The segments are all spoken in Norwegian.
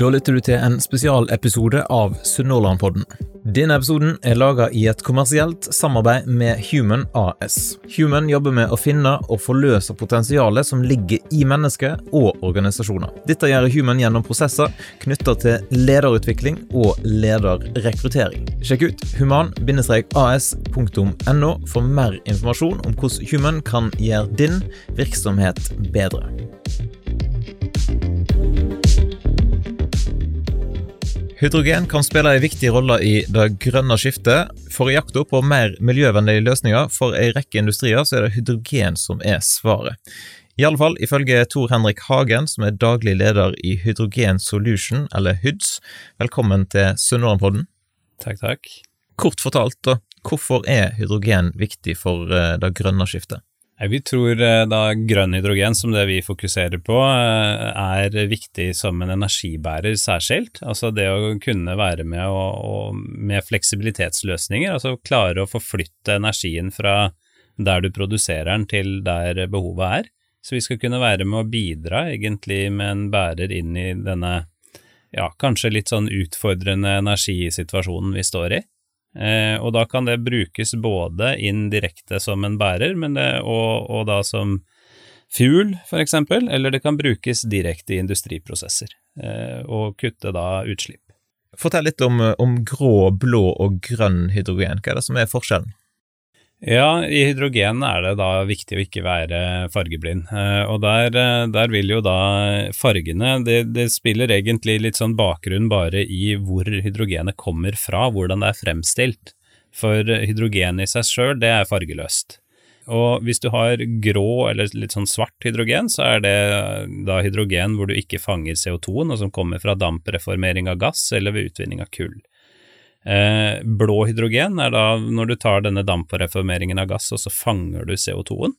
Da lytter du til en spesialepisode av Sunnhordlandpodden. Denne episoden er laga i et kommersielt samarbeid med Human AS. Human jobber med å finne og forløse potensialet som ligger i mennesker og organisasjoner. Dette gjør Human gjennom prosesser knytta til lederutvikling og lederrekruttering. Sjekk ut human-as.no for mer informasjon om hvordan Human kan gjøre din virksomhet bedre. Hydrogen kan spille en viktig rolle i det grønne skiftet. For i jakta på mer miljøvennlige løsninger for en rekke industrier, så er det hydrogen som er svaret. I alle fall ifølge Tor Henrik Hagen, som er daglig leder i Hydrogen Solution, eller HYDS. Velkommen til Sunnmørenpodden. Takk, takk. Kort fortalt, da, hvorfor er hydrogen viktig for eh, det grønne skiftet? Vi tror eh, da grønn hydrogen, som det vi fokuserer på, eh, er viktig som en energibærer særskilt. Altså det å kunne være med og, og med fleksibilitetsløsninger, altså klare å forflytte energien fra der du produserer den til der behovet er. Så vi skal kunne være med å bidra egentlig med en bærer inn i denne ja, kanskje litt sånn utfordrende energisituasjonen vi står i. Eh, og da kan det brukes både inn direkte som en bærer, det, og, og, da som fuel, for eksempel, eller det kan brukes direkte i industriprosesser, eh, og kutte da utslipp. Fortell litt om, om grå, blå og grønn hydrogen. Hva er det som er forskjellen? Ja, i hydrogen er det da viktig å ikke være fargeblind, eh, og der, eh, der vil jo da fargene det, det, spiller egentlig litt sånn bakgrunn bare i hvor hydrogenet kommer fra, hvordan det er fremstilt. For hydrogen i seg sjøl, det er fargeløst. Og hvis du har grå eller litt sånn svart hydrogen, så er det da hydrogen hvor du ikke fanger CO2-en, og som kommer fra dampreformering av gass eller ved utvinning av kull. Eh, blå hydrogen er da når du tar denne dampreformeringen av gass, og så fanger du CO2-en.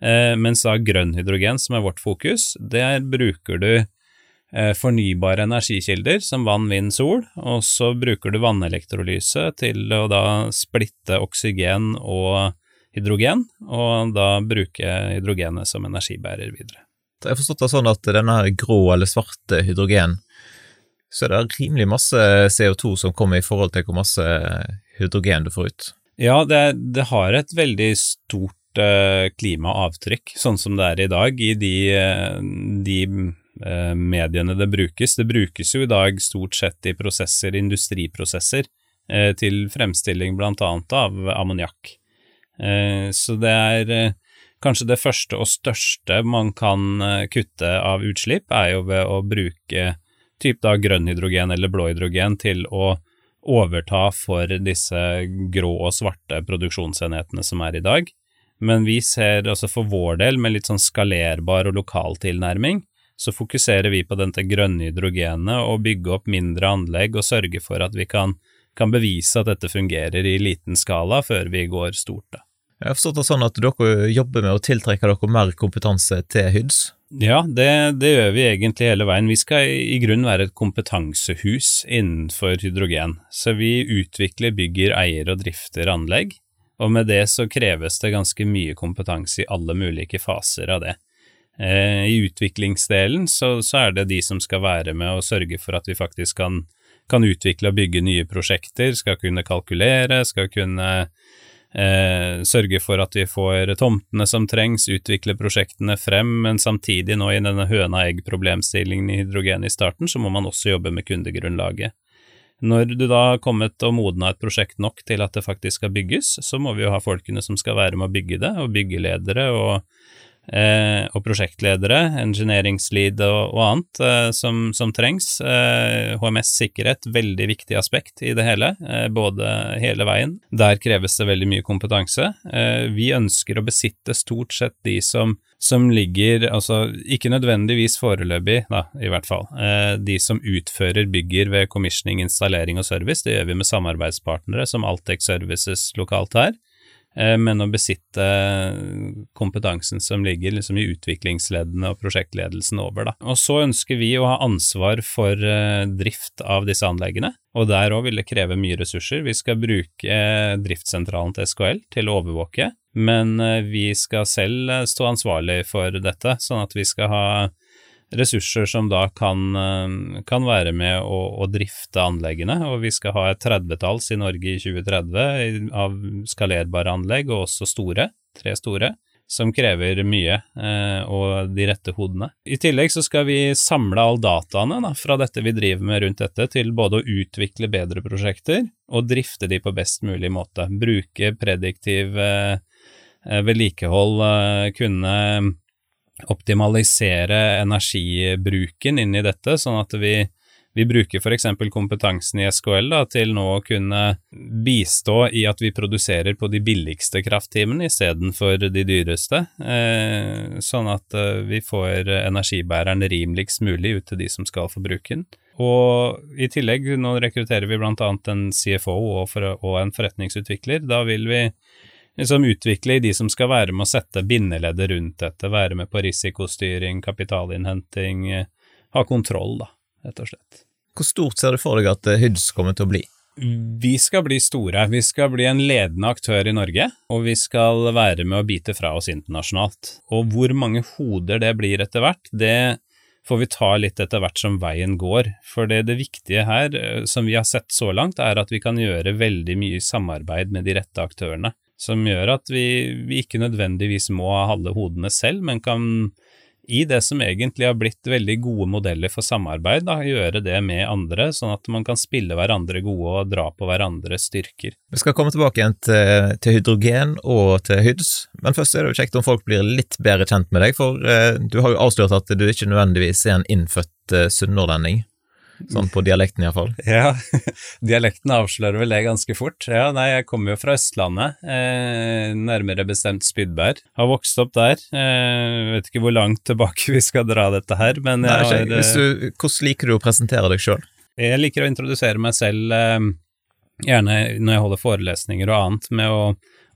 Eh, mens da grønn hydrogen, som er vårt fokus, der bruker du eh, fornybare energikilder som vann, vind, sol, og så bruker du vannelektrolyse til å da splitte oksygen og hydrogen, og da bruke hydrogenet som energibærer videre. Jeg har forstått det sånn at denne grå eller svarte hydrogen så er det rimelig masse CO2 som kommer i forhold til hvor masse hydrogen du får ut. Ja, det, det har et veldig stort uh, klimaavtrykk, sånn som det er i dag, i de, uh, de uh, mediene det brukes. Det brukes jo i dag stort sett i prosesser, industriprosesser, til fremstilling annet av ammoniakk. så det er kanskje det første og største man kan kutte av utslipp, er jo ved å bruke typ da grønn hydrogen eller blå hydrogen til å overta for disse grå og svarte produksjonsenhetene som er i dag. Men vi ser altså for vår del, med litt sånn skalerbar og lokal tilnærming, så fokuserer vi på dette grønne hydrogenet og bygge opp mindre anlegg og sørge for at vi kan, kan bevise at dette fungerer i liten skala før vi går stort. da. Jeg har forstått det sånn at dere jobber med å tiltrekke dere mer kompetanse til HYDS? Ja, det, det, gjør vi egentlig hele veien. Vi skal i grunnen være et kompetansehus innenfor hydrogen. Så vi utvikler, bygger, eier og drifter anlegg, og med det så kreves det ganske mye kompetanse i alle mulige faser av det. Eh, I utviklingsdelen så, så, er det de som skal være med og sørge for at vi faktisk kan, kan utvikle og bygge nye prosjekter, skal kunne kalkulere, skal kunne eh, sørge for at vi får tomtene som trengs, utvikle prosjektene frem, men samtidig nå i denne høna-egg-problemstillingen i hydrogen i starten, så må man også jobbe med kundegrunnlaget. Når du da har kommet og modna et prosjekt nok til at det faktisk skal bygges, så må vi jo ha folkene som skal være med å bygge det, og byggeledere og eh, og prosjektledere, engineeringslead og, og annet eh, som, som, trengs. Eh, HMS-sikkerhet, veldig viktig aspekt i det hele, eh, både hele veien. Der kreves det veldig mye kompetanse. Eh, vi ønsker å besitte stort sett de som, som ligger, altså ikke nødvendigvis foreløpig, da, i hvert fall, eh, de som utfører bygger ved commissioning, installering og service. Det gjør vi med samarbeidspartnere som Altec Services lokalt her. Eh, men å besitte kompetansen som ligger liksom i utviklingsleddene og prosjektledelsen over. Da. Og så ønsker vi å ha ansvar for eh, drift av disse anleggene, og der òg vil det kreve mye ressurser. Vi skal bruke eh, driftssentralen til SKL til å overvåke, men vi skal selv stå ansvarlig for dette, sånn at vi skal ha ressurser som da kan, eh, kan være med å, å, drifte anleggene. Og vi skal ha et tredvetalls i Norge i 2030 av skalerbare anlegg, og også store, tre store, som krever mye, eh, og de rette hodene. I tillegg så skal vi samle all dataene da, fra dette vi driver med rundt dette, til både å utvikle bedre prosjekter og drifte de på best mulig måte. Bruke prediktiv eh, vedlikehold, eh, kunne optimalisere energibruken inn i dette, sånn at vi, vi bruker f.eks. kompetansen i SKL da, til nå å kunne bistå i at vi produserer på de billigste krafttimene istedenfor de dyreste, eh, sånn at eh, vi får energibæreren rimeligst mulig ut til de som skal få bruke den. Og i tillegg, nå rekrutterer vi annet en CFO og, for, og en forretningsutvikler. Da vil vi liksom utvikle i de som skal være med å sette bindeleddet rundt dette, være med på risikostyring, kapitalinnhenting, eh, ha kontroll, da, rett og slett. Hvor stort ser du for deg at Hyds kommer til å bli? Vi skal bli store. Vi skal bli en ledende aktør i Norge, og vi skal være med å bite fra oss internasjonalt. Og hvor mange hoder det blir etter hvert, det får vi ta litt etter hvert som veien går. For det, det viktige her, eh, som vi har sett så langt, er at vi kan gjøre veldig mye samarbeid med de rette aktørene som gjør at vi, vi ikke nødvendigvis må ha halve hodene selv, men kan i det som egentlig har blitt veldig gode modeller for samarbeid, da, gjøre det med andre, sånn at man kan spille hverandre gode og dra på hverandres styrker. Vi skal komme tilbake igjen til, til hydrogen og til Hyds, men først er det jo kjekt om folk blir litt bedre kjent med deg, for eh, du har jo avslørt at du ikke nødvendigvis er en innfødt eh, sunnhordlending. Sånn på dialekten iallfall. Ja, dialekten avslører vel det ganske fort. Ja, nei, jeg kommer jo fra Østlandet, eh, nærmere bestemt Spydberg. Har vokst opp der. Eh, vet ikke hvor langt tilbake vi skal dra dette her, men nei, har eh, du, Hvordan liker du å presentere deg sjøl? Jeg liker å introdusere meg selv, eh, gjerne når jeg holder forelesninger og annet, med å,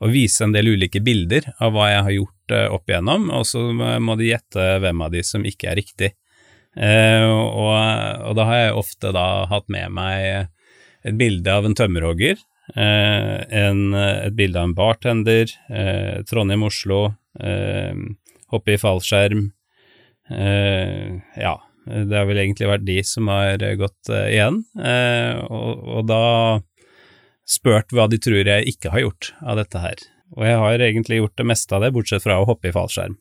å, vise en del ulike bilder av hva jeg har gjort eh, opp igjennom, og så må de gjette hvem av de som ikke er riktig. Eh, og, og, da har jeg ofte da hatt med meg et bilde av en tømmerhogger, eh, et bilde av en bartender, eh, Trondheim-Oslo, hoppe i fallskjerm. ja, det har vel egentlig vært de som har gått igjen, og, og da spurt hva de tror jeg ikke har gjort av dette her. Og jeg har egentlig gjort det meste av det, bortsett fra å hoppe i fallskjerm.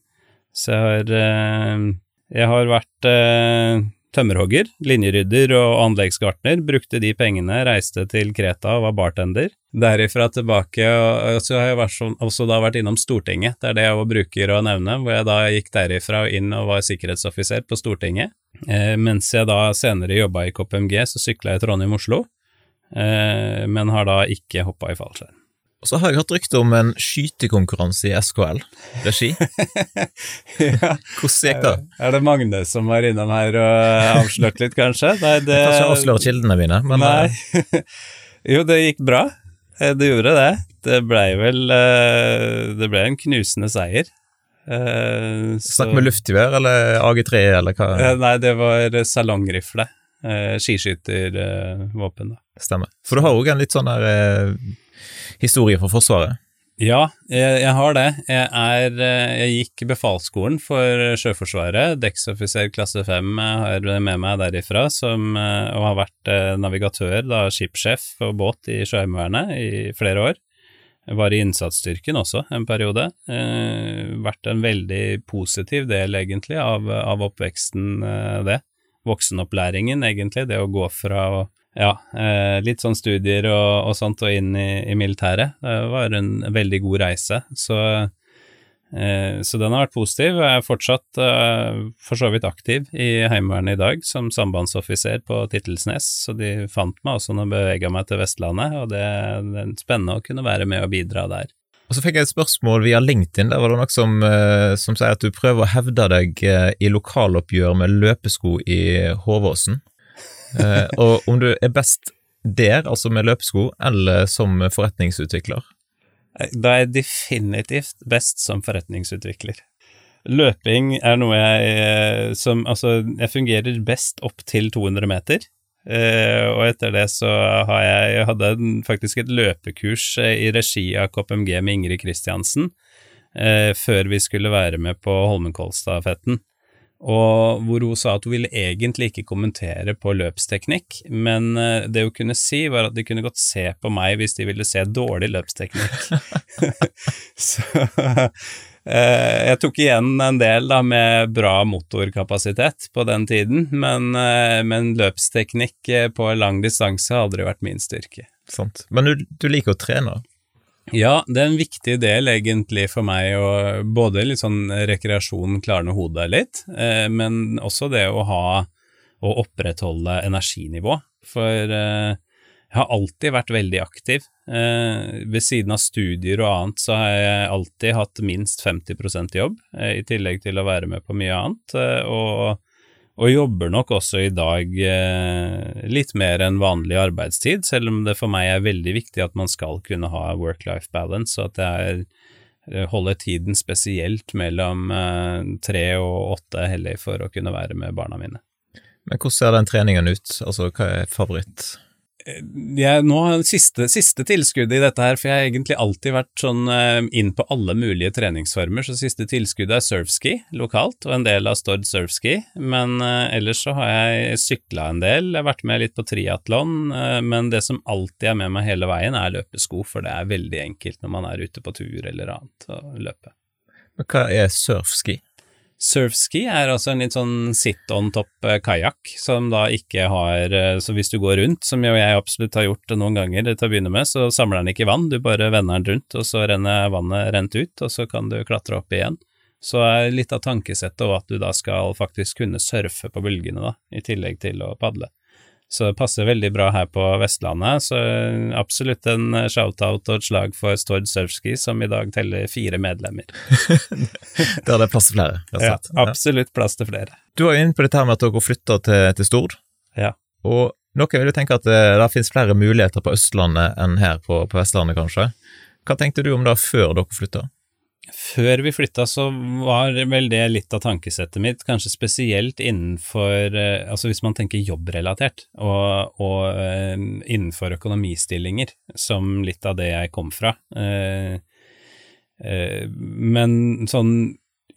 Så jeg har jeg har vært eh, tømmerhogger, linjerydder og anleggsgartner, brukte de pengene, reiste til Kreta og var bartender. Derifra tilbake, og så har jeg vært, også da vært innom Stortinget, det er det jeg bruker å nevne, hvor jeg da gikk derifra og inn og var sikkerhetsoffiser på Stortinget. Eh, mens jeg da senere jobba i KPMG, så sykla jeg Trondheim-Oslo, eh, men har da ikke hoppa i fallskjerm. Og så har jeg hørt rykte om en skytekonkurranse i SKL-regi. ja. Hvordan gikk det? Er det Magne som var innom her og avslørt litt, kanskje? Nei, det... Jeg kan ikke avsløre kildene mine, men Nei. Eh, jo, det gikk bra. Eh, det gjorde det. Det blei vel eh, Det ble en knusende seier. Så... Snakk med luftgevær eller AG3 eller hva? Nei, det var salongrifle. Skiskytervåpen. Stemmer. For du har òg en litt sånn der historie for Forsvaret? Ja, jeg, jeg, har det. Jeg, er, eh, jeg gikk befalsskolen for Sjøforsvaret. Dekksoffiser klasse 5 har med meg derifra, som, eh, og har vært eh, navigatør, da skipssjef på båt i Sjøheimevernet i flere år. Jeg var i innsatsstyrken også en periode. Eh, vært en veldig positiv del, egentlig, av, av oppveksten, eh, det. Voksenopplæringen, egentlig. Det å gå fra å ja, eh, litt sånn studier og, og sånt og inn i, i, militæret. Det var en veldig god reise. Så, eh, så den har vært positiv. Jeg er fortsatt eh, for så vidt aktiv i Heimevernet i dag som sambandsoffiser på Tittelsnes, så de fant meg også når jeg bevega meg til Vestlandet, og det, det er spennende å kunne være med og bidra der. Og Så fikk jeg et spørsmål via LinkedIn. Der var det noe som, som sier at du prøver å hevde deg i lokaloppgjør med løpesko i Håvåsen. Eh, og om du er best der, altså med løpesko, eller som forretningsutvikler? Da er jeg definitivt best som forretningsutvikler. Løping er noe jeg eh, som Altså, jeg fungerer best opp til 200 meter. Uh, og etter det så har jeg, jeg hadde faktisk et løpekurs i regi av KPMG med Ingrid Kristiansen uh, før vi skulle være med på Holmenkollstafetten. Og hvor hun sa at hun ville egentlig ikke kommentere på løpsteknikk, men eh, det hun kunne si, var at de kunne godt se på meg hvis de ville se dårlig løpsteknikk. så eh, jeg tok igjen en del da med bra motorkapasitet på den tiden, men, eh, men løpsteknikk på lang distanse hadde det vært min styrke. Sant. Men du, du liker å trene? Ja, det er en viktig del egentlig for meg å både litt sånn rekreasjon, klarne hodet litt, eh, men også det å ha å opprettholde energinivå. For eh, jeg har alltid vært veldig aktiv. Eh, ved siden av studier og annet så har jeg alltid hatt minst 50 jobb, eh, i tillegg til å være med på mye annet. Eh, og og jobber nok også i dag eh, litt mer enn vanlig arbeidstid, selv om det for meg er veldig viktig at man skal kunne ha work-life balance, og at jeg er holder tiden spesielt mellom eh, tre og åtte hellig for å kunne være med barna mine. Men hvordan ser den treningen ut, altså hva er favoritt? Jeg, nå har siste, siste tilskuddet i dette her, for jeg har egentlig alltid vært sånn uh, inn på alle mulige treningsformer, så siste tilskuddet er surfski lokalt, og en del av Stord surfski, men uh, ellers så har jeg sykla en del, jeg har vært med litt på triatlon, uh, men det som alltid er med meg hele veien er løpesko, for det er veldig enkelt når man er ute på tur eller annet å løpe. Men hva er surfski? Surfski er altså en litt sånn sit on top eh, kajakk, som da ikke har eh, Så hvis du går rundt, som jo jeg absolutt har gjort noen ganger til å begynne med, så samler den ikke vann, du bare vender den rundt, og så renner vannet rent ut, og så kan du klatre opp igjen. Så er litt av tankesettet og at du da skal faktisk kunne surfe på bølgene, da, i tillegg til å padle. Så det passer veldig bra her på Vestlandet, så absolutt en shout-out og et slag for Stord Surfski, som i dag teller fire medlemmer. Der er det plass til flere, rett og slett. Ja, absolutt plass til flere. Du var jo inne på dette med at dere flytter til, til Stord, ja. og noen vil jo tenke at det, eh, det finnes flere muligheter på Østlandet enn her på, på Vestlandet, kanskje. Hva tenkte du om det før dere flytta? Før vi flytta, så var vel det litt av tankesettet mitt, kanskje spesielt innenfor eh, Altså hvis man tenker jobbrelatert, og, og uh, innenfor økonomistillinger, som litt av det jeg kom fra. Uh, men sånn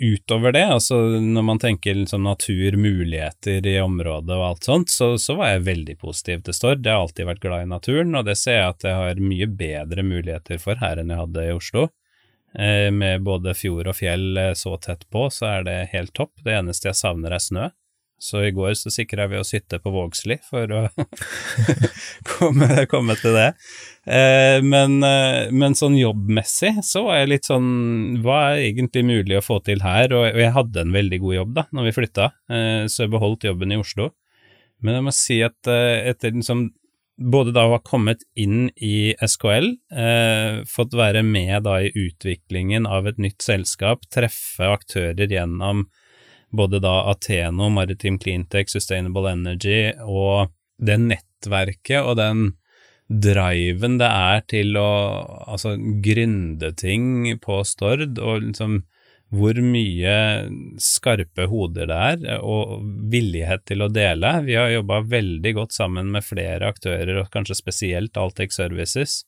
utover det, altså når man tenker liksom natur, muligheter i området og alt sånt, så, så var jeg veldig positiv til Stord. Jeg har alltid vært glad i naturen, og det ser jeg at jeg har mye bedre muligheter for her enn jeg hadde i Oslo. Eh, med både fjord og fjell eh, så tett på, så er det helt topp. Det eneste jeg savner er snø. Så i går så sikra vi oss hytte på Vågsli for å komme, komme, til det. Eh, men, men, sånn jobbmessig så var jeg litt sånn Hva er egentlig mulig å få til her? Og, jeg hadde en veldig god jobb da når vi flytta, så jeg beholdt jobben i Oslo. Men jeg må si at etter liksom både da hun har kommet inn i SKL, eh, fått være med da i utviklingen av et nytt selskap, treffe aktører gjennom både da Ateno, Maritim Cleantech, Sustainable Energy og det nettverket og den driven det er til å altså gründe ting på Stord, og liksom hvor mye skarpe hoder det er, og villighet til å dele. Vi har jobba veldig godt sammen med flere aktører, og kanskje spesielt Altec Services.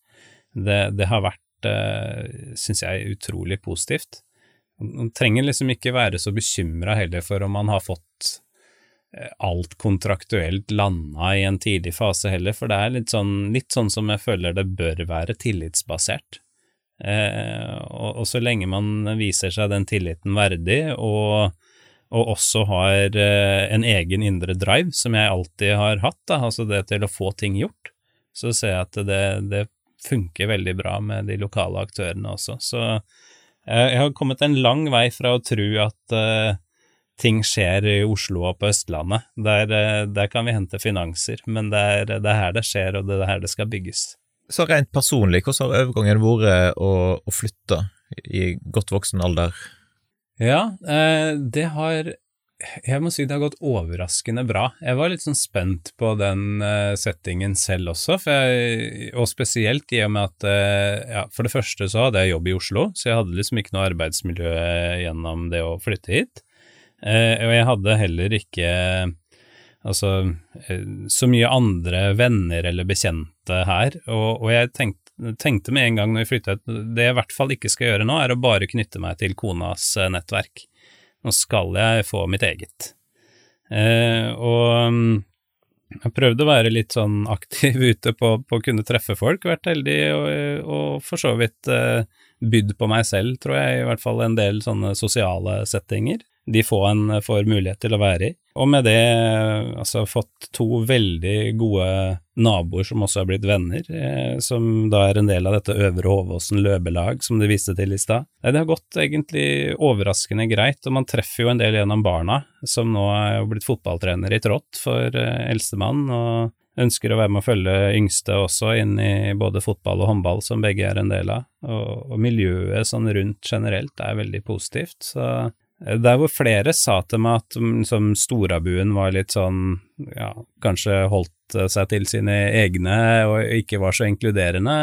Det, det har vært, eh, syns jeg, utrolig positivt. Man trenger liksom ikke være så bekymra heller for om man har fått eh, alt kontraktuelt landa i en tidlig fase heller, for det er litt sånn, litt sånn som jeg føler det bør være tillitsbasert. Eh, og, og, så lenge man viser seg den tilliten verdig, og, og også har eh, en egen indre drive, som jeg alltid har hatt, da, altså det til å få ting gjort, så ser jeg at det, det funker veldig bra med de lokale aktørene også. Så eh, jeg har kommet en lang vei fra å tro at uh, ting skjer i Oslo og på Østlandet. Der, der kan vi hente finanser, men det er, det er her det skjer, og det er her det skal bygges. Så rent personlig, hvordan har overgangen vært å, å flytte i godt voksen alder? Ja, eh, det har Jeg må si det har gått overraskende bra. Jeg var litt sånn spent på den eh, settingen selv også, jeg, og spesielt i og med at eh, ja, For det første så hadde jeg jobb i Oslo, så jeg hadde liksom ikke noe arbeidsmiljø gjennom det å flytte hit. Og jeg hadde heller ikke Altså, eh, så mye andre venner eller bekjente her, og, og jeg tenkte, tenkte, med en gang når vi flytta ut, det jeg i hvert fall ikke skal gjøre nå, er å bare knytte meg til konas eh, nettverk. nå skal jeg få mitt eget. Eh, og mm, jeg prøvde å være litt sånn aktiv ute på, på å kunne treffe folk, vært heldig og, og for så vidt eh, bydd på meg selv, tror jeg, i hvert fall en del sånne sosiale settinger de få en får mulighet til å være i. Og med det altså fått to veldig gode naboer som også er blitt venner, eh, som da er en del av dette Øvre Hovåsen løpelag som du viste til i stad. Det har gått egentlig overraskende greit, og man treffer jo en del gjennom barna, som nå er blitt fotballtrener i trått for eh, eldstemann, og ønsker å være med å følge yngste også inn i både fotball og håndball, som begge er en del av. Og, og miljøet sånn rundt generelt er veldig positivt. Så der hvor flere sa til meg at liksom, Storabuen var litt sånn, ja, kanskje holdt seg til sine egne og ikke var så inkluderende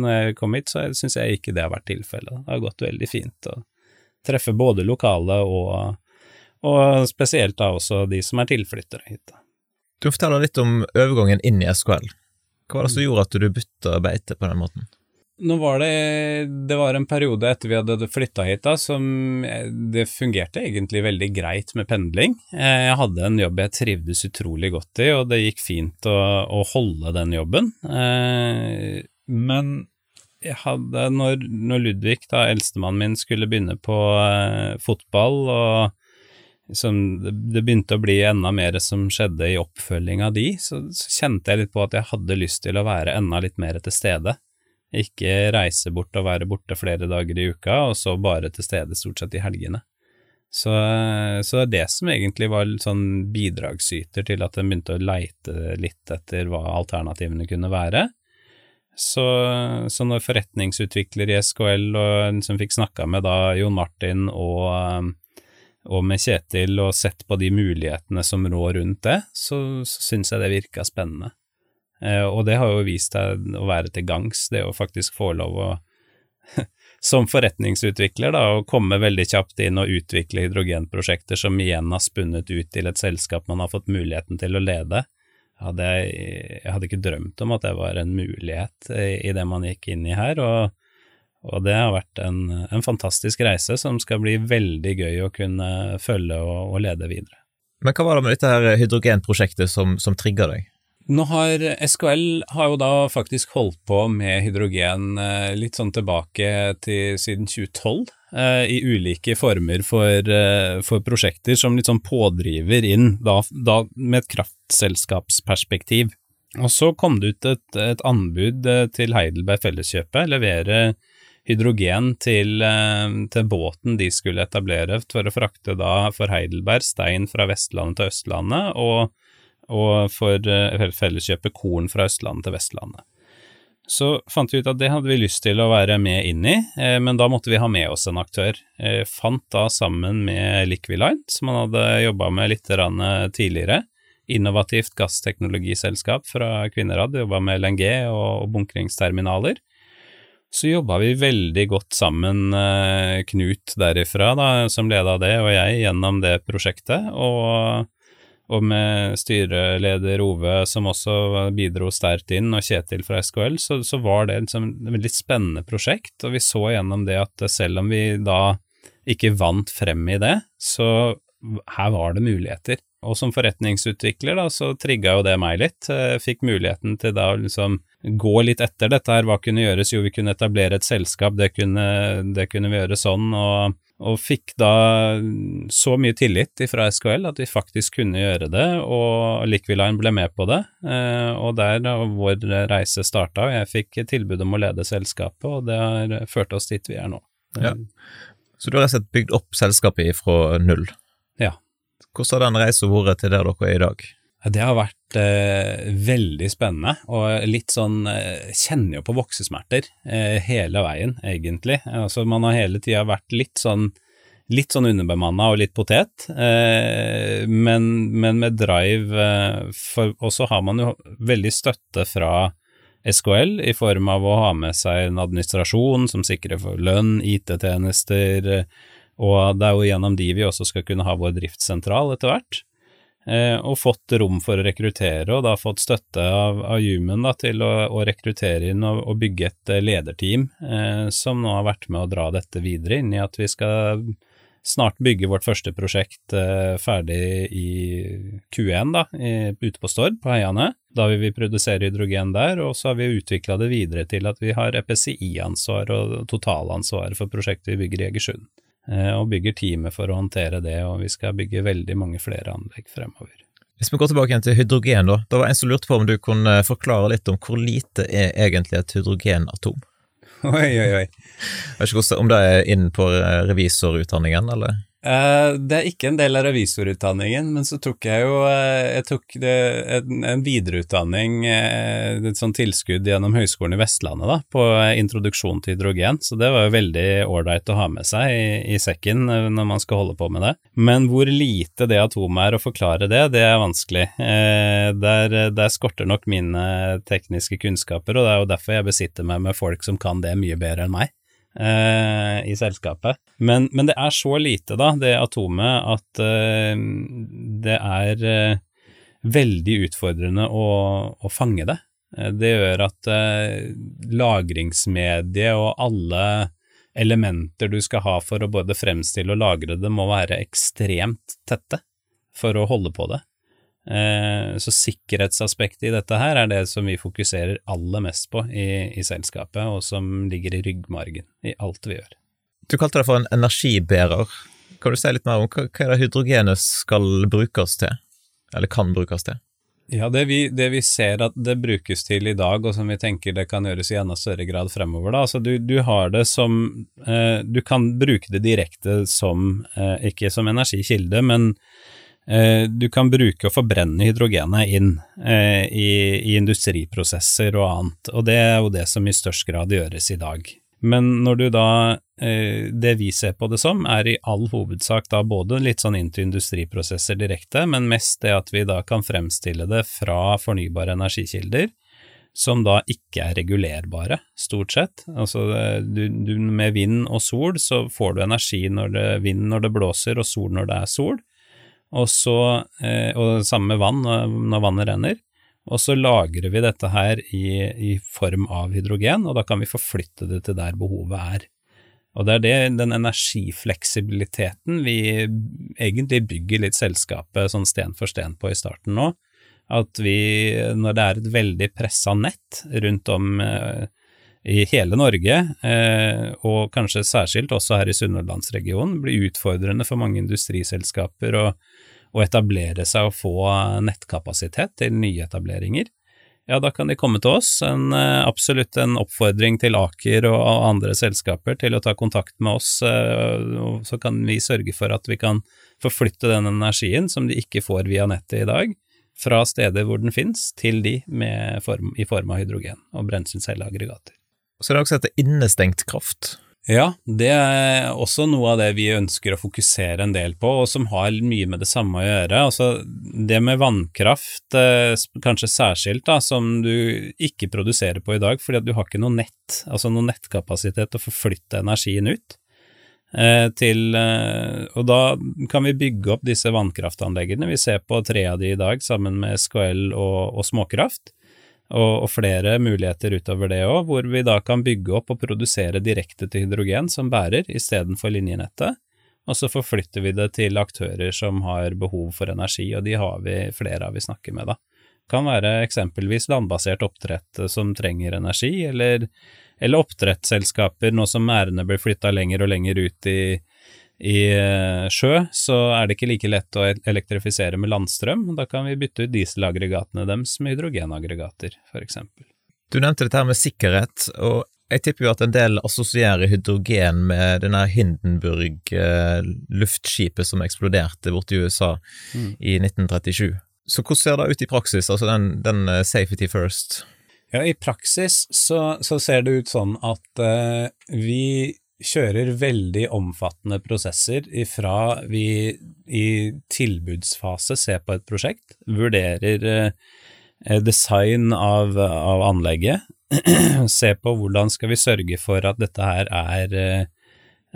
når jeg kom hit, så syns jeg ikke det har vært tilfellet. Det har gått veldig fint å treffe både lokale og, og spesielt da også de som er tilflyttere hit. Du forteller litt om overgangen inn i SKL. Hva var det som gjorde at du bytta beite på den måten? Nå var det Det var en periode etter vi hadde flytta hit da, som det fungerte egentlig veldig greit med pendling. Eh, jeg hadde en jobb jeg trivdes utrolig godt i, og det gikk fint å, å holde den jobben. Eh, men hadde, når, når Ludvig, da eldstemannen min, skulle begynne på eh, fotball, og som det begynte å bli enda mer som skjedde i oppfølging av de, så, så kjente jeg litt på at jeg hadde lyst til å være enda litt mer til stede. Ikke reise bort og være borte flere dager i uka, og så bare til stede stort sett i helgene. Så, så det er det som egentlig var sånn bidragsyter til at en begynte å leite litt etter hva alternativene kunne være. Så, så når forretningsutvikler i SKL og som fikk snakka med da Jon Martin og, og med Kjetil og sett på de mulighetene som rår rundt det, så, så syns jeg det virka spennende. Eh, og det har jo vist seg å være til gangs, det å faktisk få lov å som forretningsutvikler, da, å komme veldig kjapt inn og utvikle hydrogenprosjekter som igjen har spunnet ut til et selskap man har fått muligheten til å lede. Hadde jeg, jeg, hadde ikke drømt om at det var en mulighet i, i det man gikk inn i her, og, og det har vært en, en, fantastisk reise som skal bli veldig gøy å kunne følge og, og lede videre. Men hva var det med dette her hydrogenprosjektet som, som trigga deg? Nå har SKL har jo da faktisk holdt på med hydrogen eh, litt sånn tilbake til siden 2012, eh, i ulike former for, eh, for, prosjekter som litt sånn pådriver inn, da, da med et kraftselskapsperspektiv. Og så kom det ut et, et anbud til Heidelberg Felleskjøpet, levere hydrogen til, til, båten de skulle etablere for å frakte da for Heidelberg stein fra Vestlandet til Østlandet, og og for eh, Felleskjøpet korn fra Østlandet til Vestlandet. Så fant vi ut at det hadde vi lyst til å være med inn i, eh, men da måtte vi ha med oss en aktør. Jeg fant da sammen med Liquiline, som han hadde jobba med litt tidligere, innovativt gassteknologiselskap fra Kvinnerad, jobba med LNG og bunkringsterminaler. Så jobba vi veldig godt sammen, eh, Knut derifra, da, som leda det, og jeg, gjennom det prosjektet. og og med styreleder Ove, som også bidro sterkt inn, og Kjetil fra SKL, så, så var det liksom et veldig spennende prosjekt. Og vi så gjennom det at selv om vi da ikke vant frem i det, så her var det muligheter. Og som forretningsutvikler da, så trigga jo det meg litt. Jeg fikk muligheten til da å liksom gå litt etter dette her, hva kunne gjøres? Jo, vi kunne etablere et selskap, det kunne, det kunne vi gjøre sånn. og og fikk da så mye tillit fra SKL at vi faktisk kunne gjøre det, og Liquiline ble med på det. Eh, og der vår reise starta, og jeg fikk tilbud om å lede selskapet, og det har ført oss dit vi er nå. Ja. Så du har rett og slett bygd opp selskapet fra null? Ja. Hvordan har den reisen vært til der dere er i dag? Det har vært eh, veldig spennende, og litt sånn eh, Kjenner jo på voksesmerter eh, hele veien, egentlig. Altså, man har hele tida vært litt sånn litt sånn underbemanna og litt potet, eh, men, men, med drive. Eh, for, og så har man jo veldig støtte fra SKL i form av å ha med seg en administrasjon som sikrer for lønn, IT-tjenester, og det er jo gjennom de vi også skal kunne ha vår driftssentral etter hvert. Eh, og fått rom for å rekruttere, og da fått støtte av, av Human da, til å, å, rekruttere inn og, og bygge et eh, lederteam eh, som nå har vært med å dra dette videre inn i at vi skal snart bygge vårt første prosjekt eh, ferdig i Q1, da, i, ute på Stord, på Heiane. Da vil vi produsere hydrogen der, og så har vi utvikla det videre til at vi har EPCI-ansvar og totalansvar for prosjektet vi bygger i Egersund. Eh, og bygger teamet for å håndtere det, og vi skal bygge veldig mange flere anlegg fremover. Hvis vi går tilbake igjen til hydrogen, da. Det var en som lurte på om du kunne forklare litt om hvor lite er egentlig et hydrogenatom? Oi, oi, oi. Jeg vet ikke om det er inn på revisorutdanningen, eller? Uh, det er ikke en del av revisorutdanningen, men så tok jeg jo uh, jeg tok en, en videreutdanning, uh, et sånt tilskudd gjennom Høgskolen i Vestlandet, da, på introduksjon til hydrogen, så det var jo veldig ålreit å ha med seg i, i, sekken når man skal holde på med det. Men hvor lite det atomet er å forklare det, det er vanskelig. Der, der, skorter nok mine tekniske kunnskaper, og det er jo derfor jeg besitter meg med folk som kan det mye bedre enn meg eh, i selskapet. Men, men, det er så lite, da, det atomet, at eh, det er eh, veldig utfordrende å, å fange det. Det gjør at lagringsmediet og alle elementer du skal ha for å både fremstille og lagre det, må være ekstremt tette for å holde på det. Eh, så sikkerhetsaspektet i dette her er det som vi fokuserer aller mest på i, i, selskapet, og som ligger i ryggmargen i alt vi gjør. Du kalte det for en energibærer. Kan du si litt mer om hva, hva det hydrogenet skal brukes til, eller kan brukes til? Ja, det vi, det vi, ser at det brukes til i dag, og som vi tenker det kan gjøres i enda større grad fremover, da. Altså du, du har det som eh, Du kan bruke det direkte som, eh, ikke som energikilde, men du kan bruke og forbrenne hydrogenet inn eh, i, i, industriprosesser og annet, og det er jo det som i størst grad gjøres i dag. Men når du da eh, Det vi ser på det som, er i all hovedsak da både litt sånn inn til industriprosesser direkte, men mest det at vi da kan fremstille det fra fornybare energikilder, som da ikke er regulerbare, stort sett. Altså du, du, med vind og sol så får du energi når det vind når det blåser og sol når det er sol. Og så, eh, og samme med vann når vannet renner. Og så lagrer vi dette her i, i, form av hydrogen, og da kan vi forflytte det til der behovet er. Og det er det, den energifleksibiliteten vi egentlig bygger litt selskapet sånn sten for sten på i starten nå. At vi, når det er et veldig pressa nett rundt om eh, i hele Norge, eh, og kanskje særskilt også her i Sunnhordlandsregionen, blir utfordrende for mange industriselskaper å å etablere seg og få nettkapasitet til nyetableringer, ja, da kan de komme til oss. En, eh, absolutt en oppfordring til Aker og andre selskaper til å ta kontakt med oss, eh, så kan vi sørge for at vi kan forflytte den energien som de ikke får via nettet i dag, fra steder hvor den finnes, til de form, i form av hydrogen og brenselcelleaggregater. Så det er også dette innestengt kraft? Ja, det er også noe av det vi ønsker å fokusere en del på, og som har mye med det samme å gjøre. Altså, det med vannkraft, eh, kanskje særskilt, da, som du ikke produserer på i dag, fordi at du har ikke noe nett, altså noe nettkapasitet til å forflytte energien ut. Eh, til, eh, og da kan vi bygge opp disse vannkraftanleggene. Vi ser på tre av de i dag sammen med SKL og, og Småkraft og, og flere muligheter utover det òg, hvor vi da kan bygge opp og produsere direkte til hydrogen som bærer, istedenfor linjenettet, og så forflytter vi det til aktører som har behov for energi, og de har vi flere av vi snakker med, da. Kan være eksempelvis landbasert oppdrett som trenger energi, eller, eller oppdrettsselskaper nå som merdene blir flytta lenger og lenger ut i, i eh, sjø så er det ikke like lett å elektrifisere med landstrøm, da kan vi bytte ut dieselaggregatene deres med hydrogenaggregater, eksempel. Du nevnte dette her med sikkerhet, og jeg tipper jo at en del assosierer hydrogen med denne Hindenburg-luftskipet som eksploderte borte i USA mm. i 1937. Så hvordan ser det ut i praksis, altså den, den eh, safety first? Ja, i praksis så, så, ser det ut sånn at uh, vi kjører veldig omfattende prosesser ifra vi i tilbudsfase ser på et prosjekt, vurderer eh, design av, av anlegget, ser på hvordan skal vi sørge for at dette her er, eh,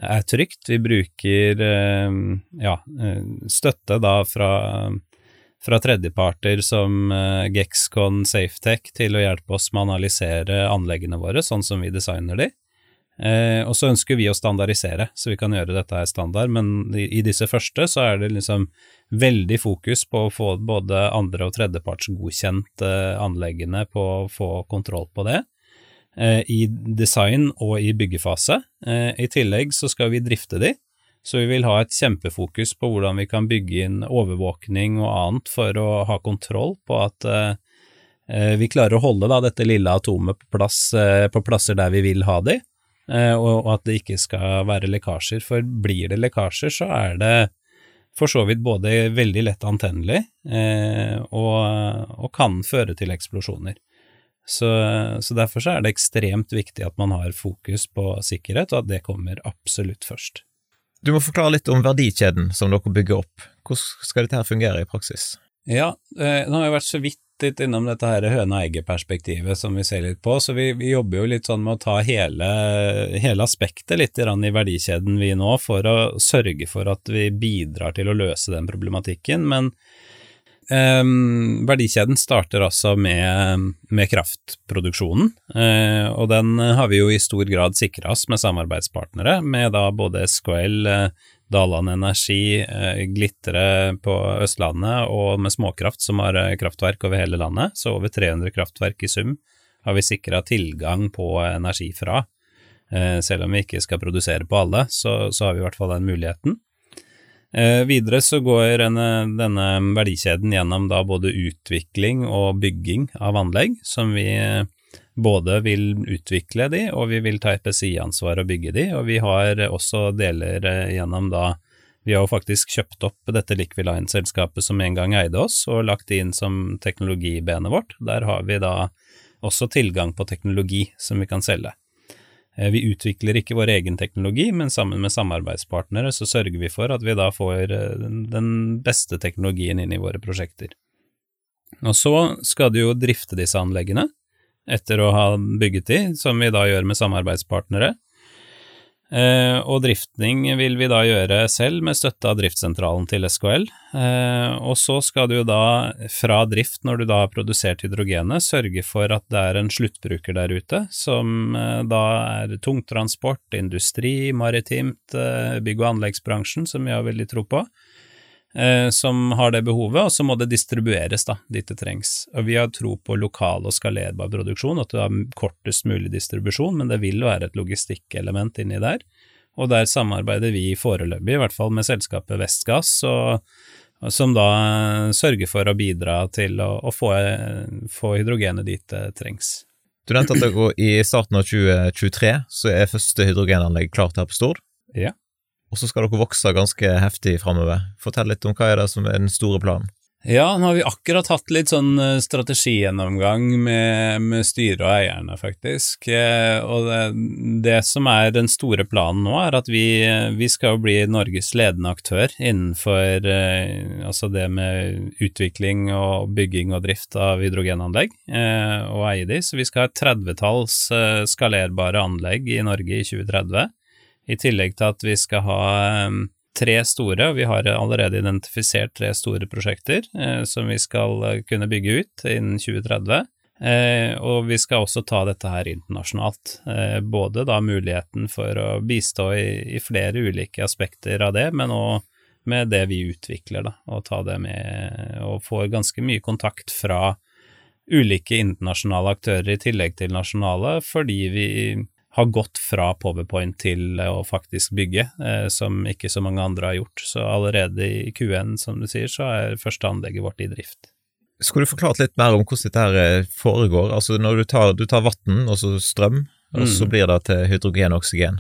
er trygt. Vi bruker eh, ja, støtte da fra, fra tredjeparter som Gexcon Safetech til å hjelpe oss med å analysere anleggene våre sånn som vi designer de. Eh, og så ønsker vi å standardisere, så vi kan gjøre dette her standard, men i, i disse første så er det liksom veldig fokus på å få både andre- og tredjeparts godkjent eh, anleggene på å få kontroll på det. Eh, I design og i byggefase. Eh, I tillegg så skal vi drifte de, så vi vil ha et kjempefokus på hvordan vi kan bygge inn overvåkning og annet for å ha kontroll på at eh, eh, vi klarer å holde da, dette lille atomet på, plass, på plasser der vi vil ha de, Eh, og at det ikke skal være lekkasjer. For blir det lekkasjer, så er det for så vidt både veldig lett antennelig eh, og, og, kan føre til eksplosjoner. Så, så, derfor så er det ekstremt viktig at man har fokus på sikkerhet, og at det kommer absolutt først. Du må forklare litt om verdikjeden som dere bygger opp. Hvordan skal dette fungere i praksis? Ja, eh, nå har jeg vært så vidt litt innom dette her høna-egget-perspektivet som vi ser litt på, så vi, vi, jobber jo litt sånn med å ta hele, hele aspektet litt i verdikjeden vi nå, for å sørge for at vi bidrar til å løse den problematikken. Men um, verdikjeden starter altså med, med kraftproduksjonen, uh, og den har vi jo i stor grad sikra oss med samarbeidspartnere, med da både SKL, uh, Daland Energi, eh, Glitre på Østlandet og med småkraft som har eh, kraftverk over hele landet, så over 300 kraftverk i sum har vi sikra tilgang på energi fra. Eh, selv om vi ikke skal produsere på alle, så, så har vi i hvert fall den muligheten. Videre så går denne verdikjeden gjennom da både utvikling og bygging av anlegg, som vi både vil utvikle de, og vi vil ta EPSI-ansvar og bygge de, og vi har også deler eh, gjennom da Vi har jo faktisk kjøpt opp dette Liquiline-selskapet som en gang eide oss, og lagt det inn som teknologibenet vårt. Der har vi da også tilgang på teknologi som vi kan selge. Eh, vi utvikler ikke vår egen teknologi, men sammen med samarbeidspartnere så sørger vi for at vi da får eh, den beste teknologien inn i våre prosjekter. Og så skal du jo drifte disse anleggene, etter å ha bygget de, som vi da gjør med samarbeidspartnere. Eh, og driftning vil vi da gjøre selv med støtte av driftssentralen til SKL. Eh, og så skal du da fra drift, når du da har produsert hydrogenet, sørge for at det er en sluttbruker der ute, som eh, da er tungtransport, industri, maritimt, eh, bygg- og anleggsbransjen, som vi har veldig tro på eh, som har det behovet, og så må det distribueres da, dit det trengs. Og Vi har tro på lokal og skalerbar produksjon, at du har kortest mulig distribusjon, men det vil være et logistikkelement inni der. Og der samarbeider vi foreløpig, i hvert fall med selskapet Vestgass, og, og som da sørger for å bidra til å, å få, få, hydrogenet dit det trengs. Du nevnte at i starten av 2023 så er første hydrogenanlegg klart her på Stord. Ja og så skal dere vokse ganske heftig framover. Fortell litt om hva er det som er den store planen? Ja, nå har vi akkurat hatt litt sånn eh, strategigjennomgang med, med styret og eierne, faktisk. Eh, og det, det, som er den store planen nå, er at vi, vi skal bli Norges ledende aktør innenfor eh, altså det med utvikling og bygging og drift av hydrogenanlegg, og eie de. Så vi skal ha et tredvetalls skalerbare anlegg i Norge i 2030. I tillegg til at vi skal ha ehm, tre store, og vi har allerede identifisert tre store prosjekter eh, som vi skal eh, kunne bygge ut innen 2030. Eh, og vi skal også ta dette her internasjonalt. Eh, både da muligheten for å bistå i, i, flere ulike aspekter av det, men òg med det vi utvikler, da, og ta det med og få ganske mye kontakt fra ulike internasjonale aktører i tillegg til nasjonale, fordi vi har gått fra Powerpoint til å faktisk bygge, eh, som ikke så mange andre har gjort. Så allerede i Q1, som du sier, så er første anlegget vårt i drift. Skulle du forklart litt mer om hvordan dette eh, foregår? Altså når du tar, du tar vann og så strøm, og så mm. blir det til hydrogen og oksygen.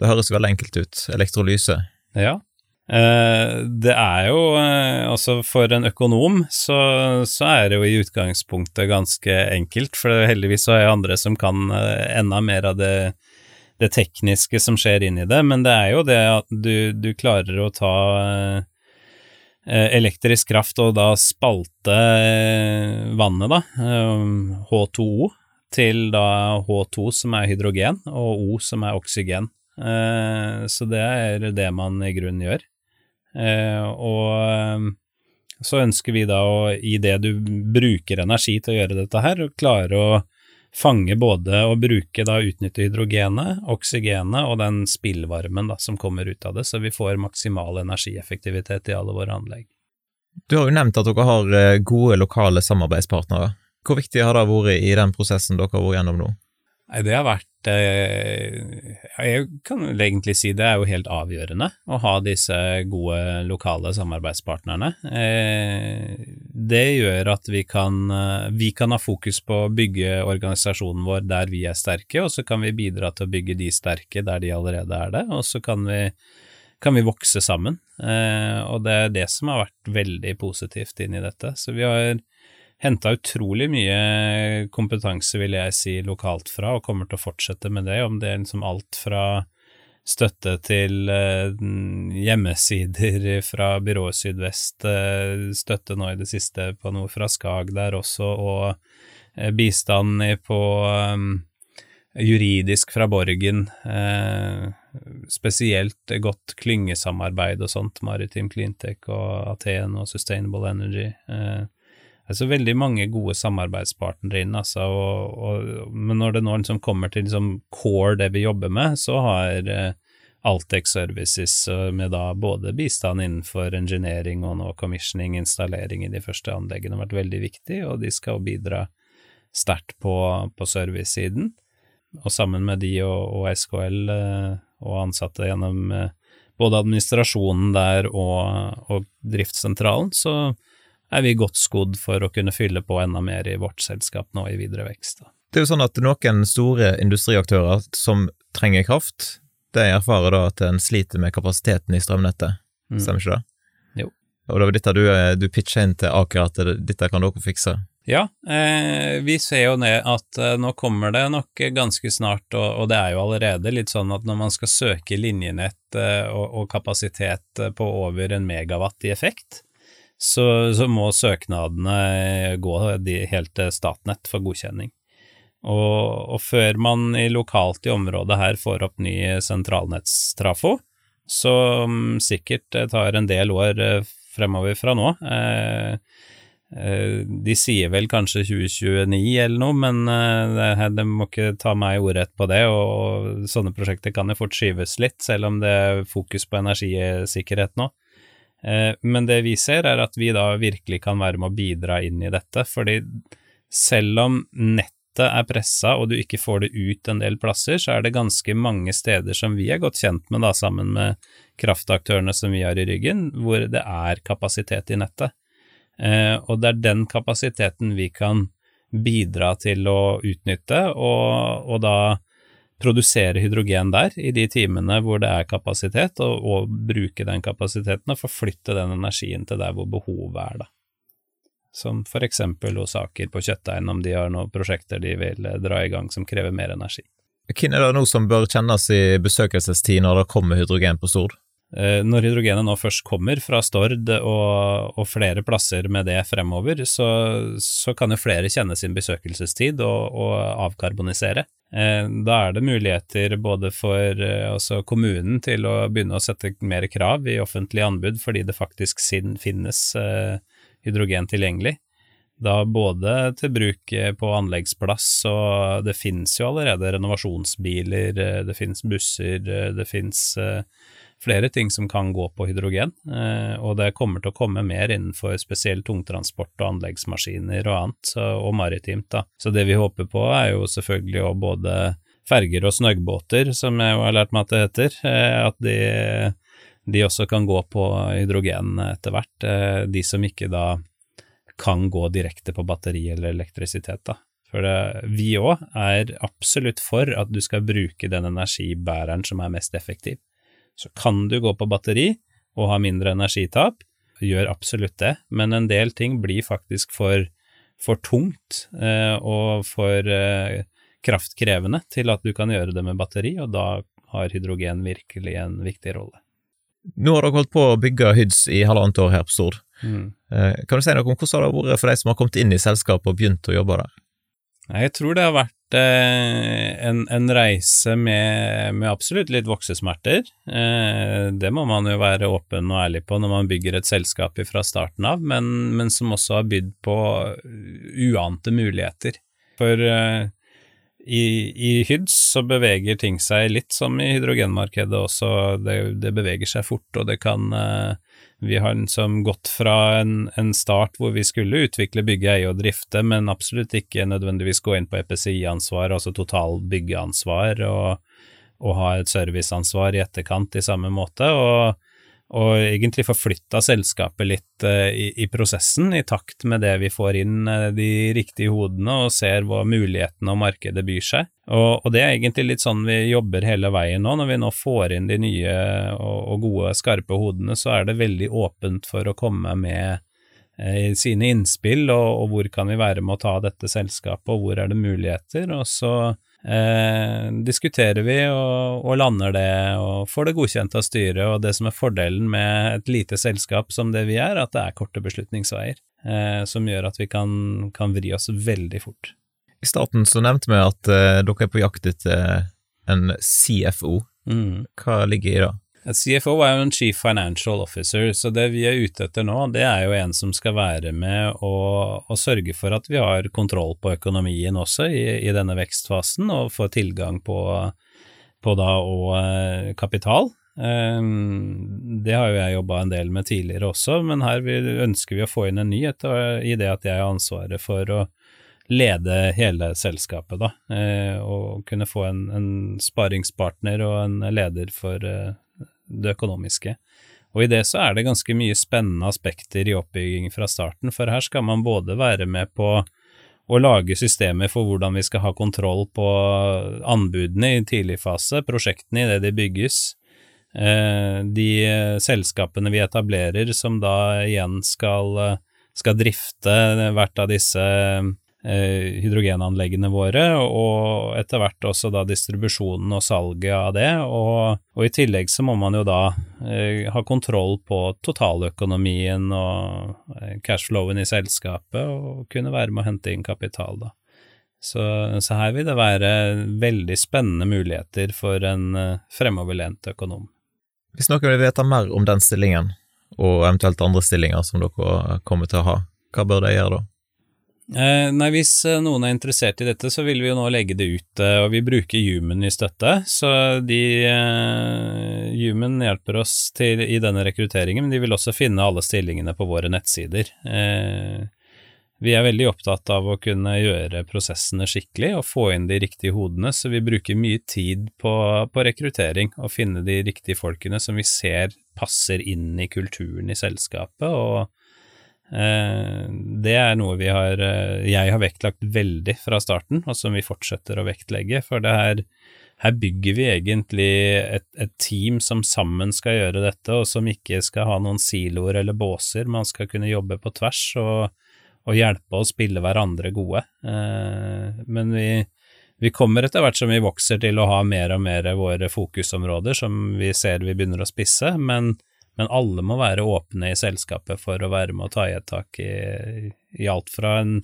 Det høres veldig enkelt ut. Elektrolyse. Ja, Eh, det er jo eh, Altså, for en økonom så, så, er det jo i utgangspunktet ganske enkelt, for heldigvis så er det andre som kan eh, enda mer av det, det tekniske som skjer inni det, men det er jo det at du, du klarer å ta elektrisk kraft og da spalte vannet, da, H2O, til da H2 som er hydrogen, og O som er oksygen. Så det er det man i grunnen gjør. Eh, og eh, så ønsker vi da å, i det du bruker energi til å gjøre dette her, klare å fange både og bruke da utnytte hydrogenet, oksygenet og den spillvarmen da som kommer ut av det, så vi får maksimal energieffektivitet i alle våre anlegg. Du har jo nevnt at dere har eh, gode lokale samarbeidspartnere. Hvor viktig har det vært i den prosessen dere har vært gjennom nå? Nei, det har vært eh, Jeg kan egentlig si det er jo helt avgjørende å ha disse gode lokale samarbeidspartnerne. Eh, det gjør at vi kan, eh, vi kan ha fokus på å bygge organisasjonen vår der vi er sterke, og så kan vi bidra til å bygge de sterke der de allerede er det, og så kan vi, kan vi vokse sammen. Og det er det som har vært veldig positivt inn i dette. Så vi har henta utrolig mye kompetanse, vil jeg si, lokalt fra, og kommer til å fortsette med det, om det er liksom alt fra støtte til uh, hjemmesider fra byrået Sydvest, uh, støtte nå i det siste på noe fra Skag der også, og uh, bistand på juridisk fra Borgen, spesielt godt klyngesamarbeid og sånt, Maritim Cleantech og Aten og Sustainable Energy. Altså veldig mange gode samarbeidspartnere inn, altså, og, og, men når det nå liksom kommer til liksom core det vi jobber med, så har eh, Altex Services med da både bistand innenfor engineering og nå commissioning, installering i de første anleggene vært veldig viktig, og de skal bidra sterkt på, på servicesiden. Og sammen med de og, og SKL eh, og ansatte gjennom eh, både administrasjonen der og, og driftssentralen, så er vi godt skodd for å kunne fylle på enda mer i vårt selskap nå i videre vekst. Da. Det er jo sånn at noen store industriaktører som trenger kraft, de erfarer da at en sliter med kapasiteten i strømnettet, mm. stemmer ikke det? Jo. Og det var dette du, eh, du pitcha inn til Aker, at dette kan dere fikse? Ja, eh, vi ser jo ned at eh, nå kommer det nok ganske snart, og, og, det er jo allerede litt sånn at når man skal søke linjenett eh, og, og, kapasitet på over en megawatt i effekt, så, så må søknadene gå helt til Statnett for godkjenning. Og, og, før man i lokalt i området her får opp ny sentralnettstrafo, så um, sikkert tar en del år eh, fremover fra nå. Eh, eh, de sier vel kanskje 2029 eller noe, men det, de må ikke ta meg ordrett på det, og sånne prosjekter kan jo fort skyves litt, selv om det er fokus på energisikkerhet nå. Eh, men det vi ser, er at vi da virkelig kan være med å bidra inn i dette, fordi selv om nettet er pressa og du ikke får det ut en del plasser, så er det ganske mange steder som vi er godt kjent med, da, sammen med kraftaktørene som vi har i ryggen, hvor det er kapasitet i nettet. Eh, og det er den kapasiteten vi kan bidra til å utnytte, og, og da produsere hydrogen der i de timene hvor det er kapasitet, og, og bruke den kapasiteten og forflytte den energien til der hvor behovet er, da. Som for eksempel hos Aker på Kjøttdeien, om de har noen prosjekter de vil eh, dra i gang som krever mer energi. Hvem er det nå som bør kjennes i besøkelsestid når det kommer hydrogen på Stord? Eh, når hydrogenet nå først kommer fra Stord og, og flere plasser med det fremover, så, så, kan jo flere kjenne sin besøkelsestid og, og avkarbonisere. Eh, da er det muligheter både for eh, altså kommunen til å begynne å sette mer krav i offentlige anbud fordi det faktisk finnes hydrogen tilgjengelig. Da både til bruk på anleggsplass, og det finnes jo allerede renovasjonsbiler, det finnes busser, det finnes flere ting som kan gå på hydrogen, eh, og det kommer til å komme mer innenfor spesiell tungtransport og anleggsmaskiner og annet, og maritimt, da. Så det vi håper på er jo selvfølgelig å både ferger og snøggbåter, som jeg har lært meg at det heter, eh, at de, de også kan gå på hydrogen etter hvert, eh, de som ikke da kan gå direkte på batteri eller elektrisitet, da. For det, vi òg er absolutt for at du skal bruke den energibæreren som er mest effektiv så kan du gå på batteri og ha mindre energitap. Gjør absolutt det, men en del ting blir faktisk for, for tungt eh, og for eh, kraftkrevende til at du kan gjøre det med batteri, og da har hydrogen virkelig en viktig rolle. Nå har dere holdt på å bygge Hyds i halvannet år her på Stord. Mm. Eh, kan du si noe om hvordan det har vært for de som har kommet inn i selskapet og begynt å jobbe der? Jeg tror det har vært eh, en, en, reise med, med, absolutt litt voksesmerter. Eh, det må man jo være åpen og ærlig på når man bygger et selskap fra starten av, men, men som også har bydd på uante muligheter. For eh, i, i Hyds så beveger ting seg litt som i hydrogenmarkedet også, det, det beveger seg fort, og det kan eh, Vi har liksom gått fra en, en, start hvor vi skulle utvikle, bygge, eie og drifte, men absolutt ikke nødvendigvis gå inn på EPCI-ansvar, altså total byggeansvar, og, og ha et serviceansvar i etterkant i samme måte. og og egentlig forflytta selskapet litt uh, i, i, prosessen, i takt med det vi får inn uh, de riktige hodene og ser hva mulighetene og markedet byr seg. Og, og, det er egentlig litt sånn vi jobber hele veien nå. Når vi nå får inn de nye og, og gode, skarpe hodene, så er det veldig åpent for å komme med sine innspill, og, og hvor kan vi være med å ta dette selskapet, og hvor er det muligheter, og så eh, diskuterer vi og, og, lander det og får det godkjent av styret. Og det som er fordelen med et lite selskap som det vi er, at det er korte beslutningsveier, eh, som gjør at vi kan, kan, vri oss veldig fort. I starten så nevnte vi at eh, dere er på jakt etter en CFO. Mm. Hva ligger i det? CFO er jo en Chief Financial Officer, så det vi er ute etter nå, det er jo en som skal være med og, og sørge for at vi har kontroll på økonomien også i, i denne vekstfasen, og få tilgang på, på da og eh, kapital. Um, det har jo jeg jobba en del med tidligere også, men her ønsker vi å få inn en nyhet i det at jeg har ansvaret for å lede hele selskapet, da, eh, og kunne få en, en sparingspartner og en leder for eh, det økonomiske. Og i det så er det ganske mye spennende aspekter i oppbygging fra starten, for her skal man både være med på å lage systemer for hvordan vi skal ha kontroll på anbudene i tidlig fase, prosjektene i det de bygges, eh, de selskapene vi etablerer som da igjen skal, skal drifte hvert av disse Eh, hydrogenanleggene våre, og etter hvert også da distribusjonen og salget av det. Og, og i tillegg så må man jo da eh, ha kontroll på totaløkonomien og eh, cashflowen i selskapet, og kunne være med å hente inn kapital, da. Så, så her vil det være veldig spennende muligheter for en eh, fremoverlent økonom. Hvis noen vil vite mer om den stillingen, og eventuelt andre stillinger som dere kommer til å ha, hva bør de gjøre da? Eh, nei, Hvis eh, noen er interessert i dette, så vil vi jo nå legge det ut, eh, og vi bruker Human i støtte. Så de Human hjelper oss til, i denne rekrutteringen, men de vil også finne alle stillingene på våre nettsider. Vi er veldig opptatt av å kunne gjøre prosessene skikkelig og få inn de riktige hodene, så vi bruker mye tid på, på rekruttering og finne de riktige folkene som vi ser passer inn i kulturen i selskapet. og det er noe vi har, eh, jeg har vektlagt veldig fra starten, og som vi fortsetter å vektlegge. For det her, her bygger vi egentlig et, et, team som sammen skal gjøre dette, og som ikke skal ha noen siloer eller båser. Man skal kunne jobbe på tvers og, og hjelpe og spille hverandre gode. Eh, men vi, vi kommer etter hvert som vi vokser til å ha mer og mer våre fokusområder som vi ser vi begynner å spisse, men men alle må være åpne i selskapet for å være med å ta i et tak i, i alt fra en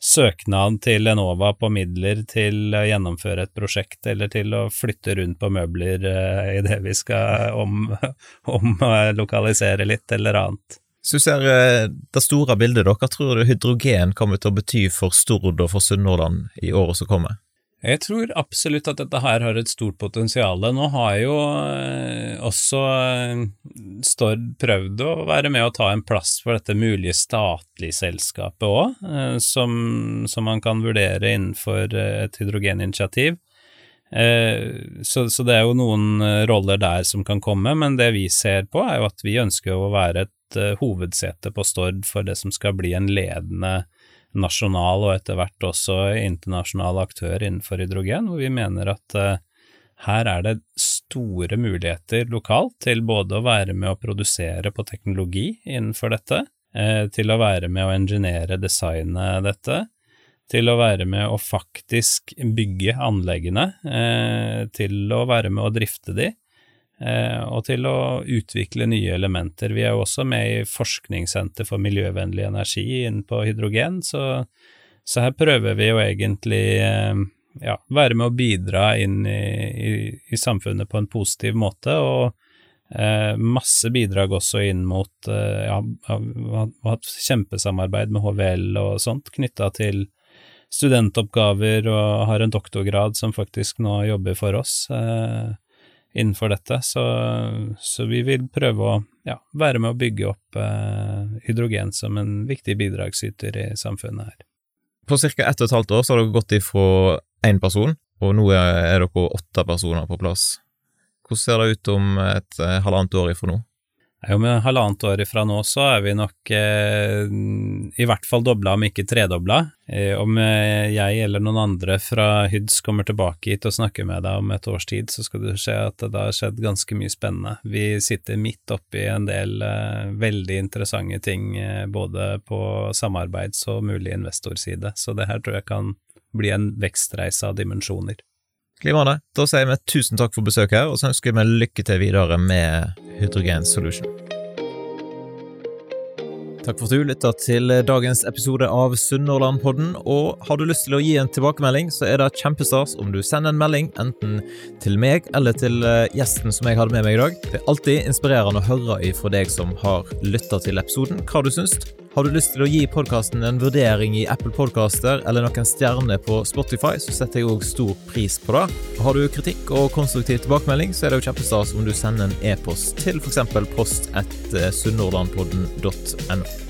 søknad til Enova på midler til å gjennomføre et prosjekt, eller til å flytte rundt på møbler uh, i det vi skal omlokalisere om, litt, eller annet. Hvis du ser uh, det store bildet, da, hva tror du hydrogen kommer til å bety for Stord og for Sunnhordland i året som kommer? Jeg tror absolutt at dette her har et stort potensial. Nå har jo eh, også eh, Stord prøvd å være med å ta en plass for dette mulige statlige selskapet òg, eh, som, som, man kan vurdere innenfor et hydrogeninitiativ. Så, så, det er jo noen roller der som kan komme, men det vi ser på, er jo at vi ønsker å være et hovedsete på Stord for det som skal bli en ledende nasjonal og etter hvert også internasjonal aktør innenfor hydrogen, hvor vi mener at uh, her er det store muligheter lokalt til både å være med å produsere på teknologi innenfor dette, uh, til å være med å engineere, designe dette, til å være med å faktisk bygge anleggene, uh, til å være med å drifte de, Eh, og til å utvikle nye elementer. Vi er jo også med i Forskningssenter for miljøvennlig energi innen på hydrogen, så, så, her prøver vi jo egentlig eh, ja, være med å bidra inn i, i, i samfunnet på en positiv måte, og eh, masse bidrag også inn mot eh, ja, hatt kjempesamarbeid med HVL og sånt knytta til studentoppgaver og har en doktorgrad som faktisk nå jobber for oss eh, innenfor dette. Så, så, vi vil prøve å ja, være med å bygge opp eh, hydrogen som en viktig bidragsyter i samfunnet her. På ca. ett og et halvt år så har dere gått ifra én person, og nå er dere åtte personer på plass. Hvordan ser det ut om et eh, halvannet år ifra nå? Om halvannet år ifra nå så er vi nok eh, i hvert fall dobla, om ikke tredobla. Eh, om eh, jeg eller noen andre fra HYDS kommer tilbake hit og snakker med deg om et års tid, så skal du se at det har skjedd ganske mye spennende. Vi sitter midt oppi en del eh, veldig interessante ting, eh, både på samarbeids- og mulig investorside, så det her tror jeg kan bli en vekstreise av dimensjoner. Glimrende. Da sier vi tusen takk for besøket, her, og så ønsker vi lykke til videre med Hydrogen Solution. Takk for at du lytta til dagens episode av Sunnhordlandpodden. Og har du lyst til å gi en tilbakemelding, så er det kjempestas om du sender en melding enten til meg eller til eh, gjesten som jeg hadde med meg i dag. Det er alltid inspirerende å høre ifra deg som har lytta til episoden, hva du syns. Har du lyst til å gi podkasten en vurdering i Apple Podcaster eller noen stjerner på Spotify, så setter jeg òg stor pris på det. Har du kritikk og konstruktiv tilbakemelding, så er det jo kjempestas om du sender en e-post til f.eks. post1sunnhordlandpodden.no.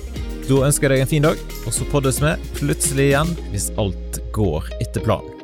Da ønsker jeg deg en fin dag, og så poddes vi plutselig igjen hvis alt går etter planen.